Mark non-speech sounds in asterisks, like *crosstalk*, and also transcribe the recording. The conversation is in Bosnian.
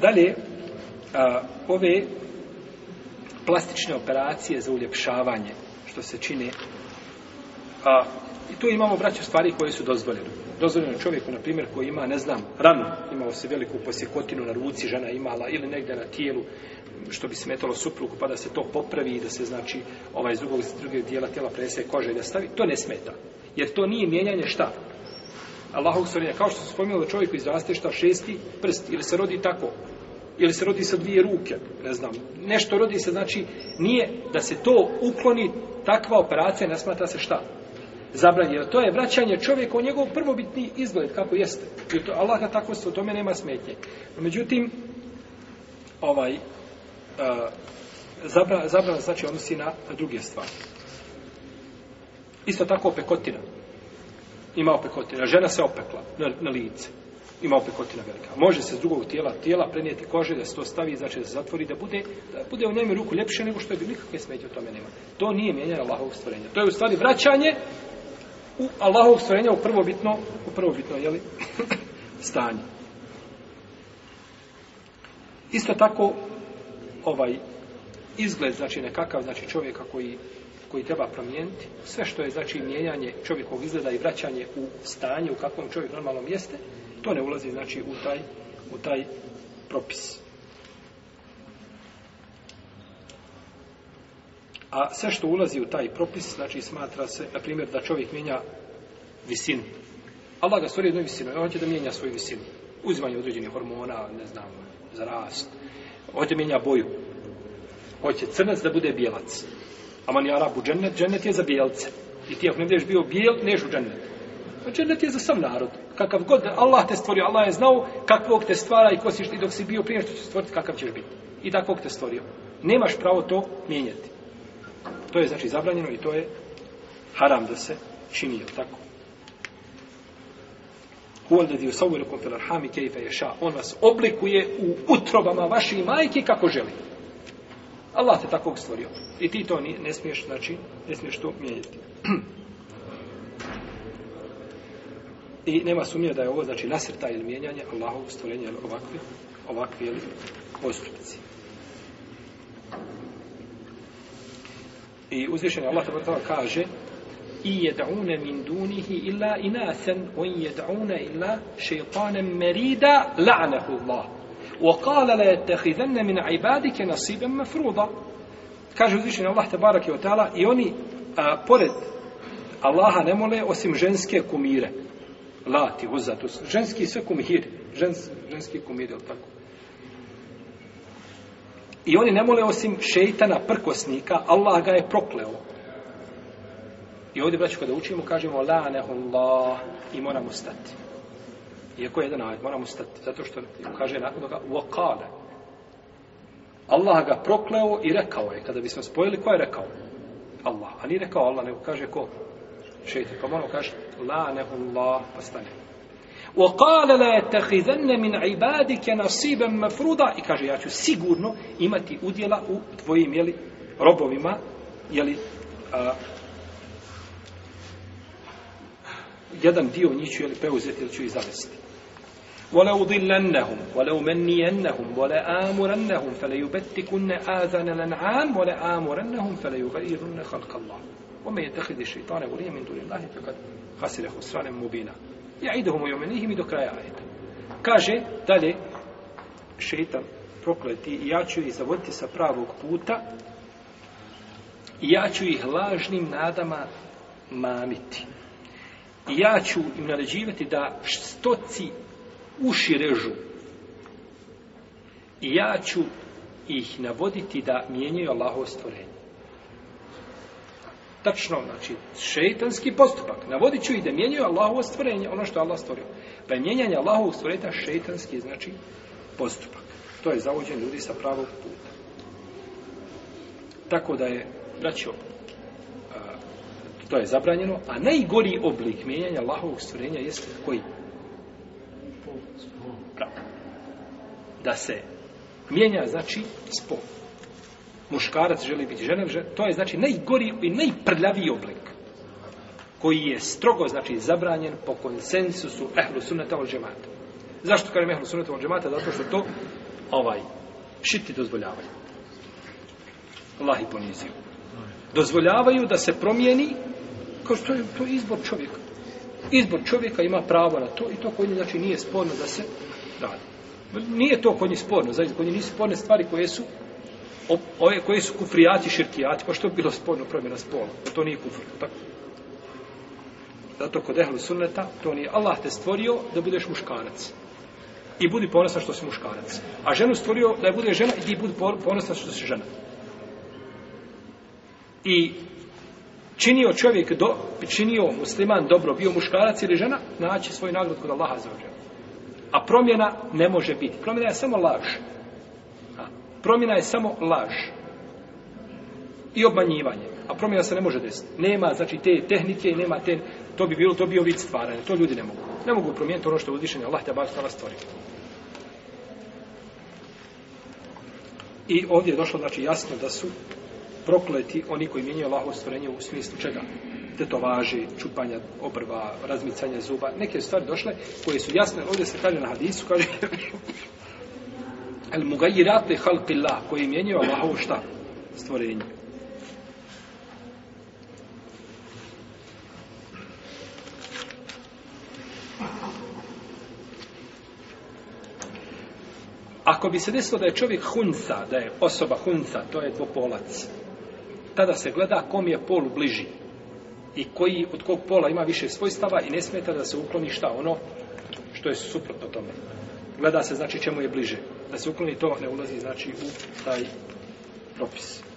Dalje, a, ove plastične operacije za uljepšavanje, što se čine, a, i tu imamo vraću stvari koje su dozvoljene. Dozvoljeno čovjeku, na primjer, koji ima, ne znam, ranu, imao se veliku posjekotinu na ruci, žena imala, ili negde na tijelu, što bi smetalo suprugu, pa da se to popravi i da se, znači, ovaj, iz drugog, iz drugog dijela tijela prese kože i da stavi, to ne smeta. Jer to nije mijenjanje šta? Allahog stvorenja. Kao što se spominjalo da čovjek izraste šta šesti prst, ili se rodi tako, ili se rodi sa dvije ruke, ne znam. Nešto rodi se, znači, nije da se to ukloni, takva operacija ne smatra se šta. Zabranjeno. To je vraćanje čovjeka u njegov prvobitni izgled, kako jeste. Jer to, Allah ga tako se o tome nema smetnje. Međutim, ovaj, uh, e, zabrana, zabrana znači odnosi na druge stvari. Isto tako pekotina ima opekotina, žena se opekla na, na lice, ima opekotina velika. Može se s drugog tijela, tijela prenijeti kože, da se to stavi, znači da se zatvori, da bude, da bude u njemu ruku ljepše nego što je bilo, nikakve smetje o tome nema. To nije mijenjanje Allahovog stvorenja. To je u stvari vraćanje u Allahovog stvorenja u prvobitno, u prvobitno, jeli, *laughs* stanje. Isto tako, ovaj, izgled, znači nekakav, znači čovjeka koji koji treba promijeniti, sve što je znači mijenjanje čovjekovog izgleda i vraćanje u stanje u kakvom čovjek normalno jeste, to ne ulazi znači u taj u taj propis. A sve što ulazi u taj propis, znači smatra se, na primjer, da čovjek mijenja visinu. Allah ga stvori jednoj visinu, on će da mijenja svoju visinu. Uzimanje određenih hormona, ne znam, za rast. Hoće mijenja boju. Hoće crnac da bude bijelac. Aman ja rabu džennet, džennet je za bijelce. I ti ako ne budeš bio bijel, neš u džennet. A pa džennet je za sam narod. Kakav god Allah te stvorio, Allah je znao kakvog te stvara i ko si, i dok si bio prije što će stvoriti, kakav ćeš biti. I takvog te stvorio. Nemaš pravo to mijenjati. To je znači zabranjeno i to je haram da se čini, tako? Huwa alladhi yusawwirukum fil arham kayfa yasha. On vas oblikuje u utrobama vaše majke kako želi. Allah te takvog stvorio. I ti to ni, ne smiješ, znači, ne smiješ to mijenjati. I nema sumnje da je ovo, znači, nasrta ili mijenjanje Allahovog stvorenja ili ovakve, ovakve ili postupci. I uzvišen Allah te takvog kaže i jed'une min dunihi illa inasen on jed'une illa šeitanem merida la'nehu Allahu وقال لا يتخذن من عبادك نصيبا مفروضا kaže uzvišen Allah tabarak i otala i oni a, pored Allaha ne mole osim ženske kumire lati, uzatus ženski sve kumir žens, ženski kumire, ili tako i oni ne mole osim šeitana prkosnika Allah ga je prokleo i ovdje braću kada učimo kažemo lanehullah i moramo stati Iako je jedan ajed, moramo stati, zato što kaže nakon toga, uakale. Allah ga prokleo i rekao je, kada bismo spojili, ko je rekao? Allah. A nije rekao Allah, nego kaže ko? Šeitan. Pa moramo kaže, la nehullah, pa stane. وقال لا يتخذن من عبادك نصيبا مفروضا i kaže ja ću sigurno imati udjela u tvojim jeli, robovima jeli, a, jedan dio njih ću jeli preuzeti ili ću ih zavesti. Vole udillannahum, vole umennijennahum, vole amurannahum, fele jubettikunne azane lan'am, vole amurannahum, fele jubeirunne halkallah. Ome je tehidi šeitane ulije min dunillahi, fekad hasire husranem mubina. Ja idehum ujomenihim i do kraja ajeta. Kaže, dalje, šeitan prokleti, ja ću ih zavoditi sa pravog puta, ja ću ih lažnim nadama mamiti. I ja ću im naređivati da stoci uši režu. I ja ću ih navoditi da mijenjaju Allahovo stvorenje. Tačno, znači, šeitanski postupak. Navodit ću ih da mijenjaju Allahovo stvorenje, ono što Allah stvorio. Pa je mijenjanje Allahovog stvorenja šeitanski, znači, postupak. To je zavođen ljudi sa pravog puta. Tako da je, braći, opet. To je zabranjeno. A najgori oblik mijenjanja Allahovog stvorenja jeste koji? Da se mijenja, znači, spol. Muškarac želi biti žena, to je znači najgori i najprljaviji oblik koji je strogo, znači, zabranjen po konsensusu ehlu sunnata od džemata. Zašto kažem ehlu sunnata od džemata? Zato što to ovaj, šiti dozvoljavaju. Allah i poniziju. Dozvoljavaju da se promijeni kao što je to izbor čovjeka. Izbor čovjeka ima pravo na to i to kod njih znači nije sporno da se radi. Nije to kod njih sporno, znači kod njih nisu sporne stvari koje su ove koje su kufrijati, širkijati, pa što bi bilo sporno promjena spola? Pa to nije kufr, tako? Zato kod ehlu sunneta, to nije Allah te stvorio da budeš muškarac. I budi ponosan što si muškarac. A ženu stvorio da je bude žena i ti budi ponosan što si žena. I činio čovjek do, činio musliman dobro, bio muškarac ili žena, naći svoj nagrod kod Allaha za ođe. A promjena ne može biti. Promjena je samo laž. A, promjena je samo laž. I obmanjivanje. A promjena se ne može desiti. Nema, znači, te tehnike, nema te... To bi bilo, to bi bio vid stvaranja. To ljudi ne mogu. Ne mogu promijeniti ono što je uzvišenje Allah te bar stala stvari. I ovdje je došlo, znači, jasno da su prokleti oni koji mijenjaju Allahovo stvorenje u smislu čega? Tetovaže, čupanja obrva, razmicanja zuba, neke stvari došle koje su jasne, ovdje se kaže na hadisu, kaže El *laughs* mugajirate halqillah, koji mijenjaju Allahovo šta? Stvorenje. Ako bi se desilo da je čovjek hunca, da je osoba hunca, to je dvopolac, tada se gleda kom je pol bliži i koji od kog pola ima više svojstava i ne smeta da se ukloni šta ono što je suprotno tome. Gleda se znači čemu je bliže. Da se ukloni to ne ulazi znači u taj propis.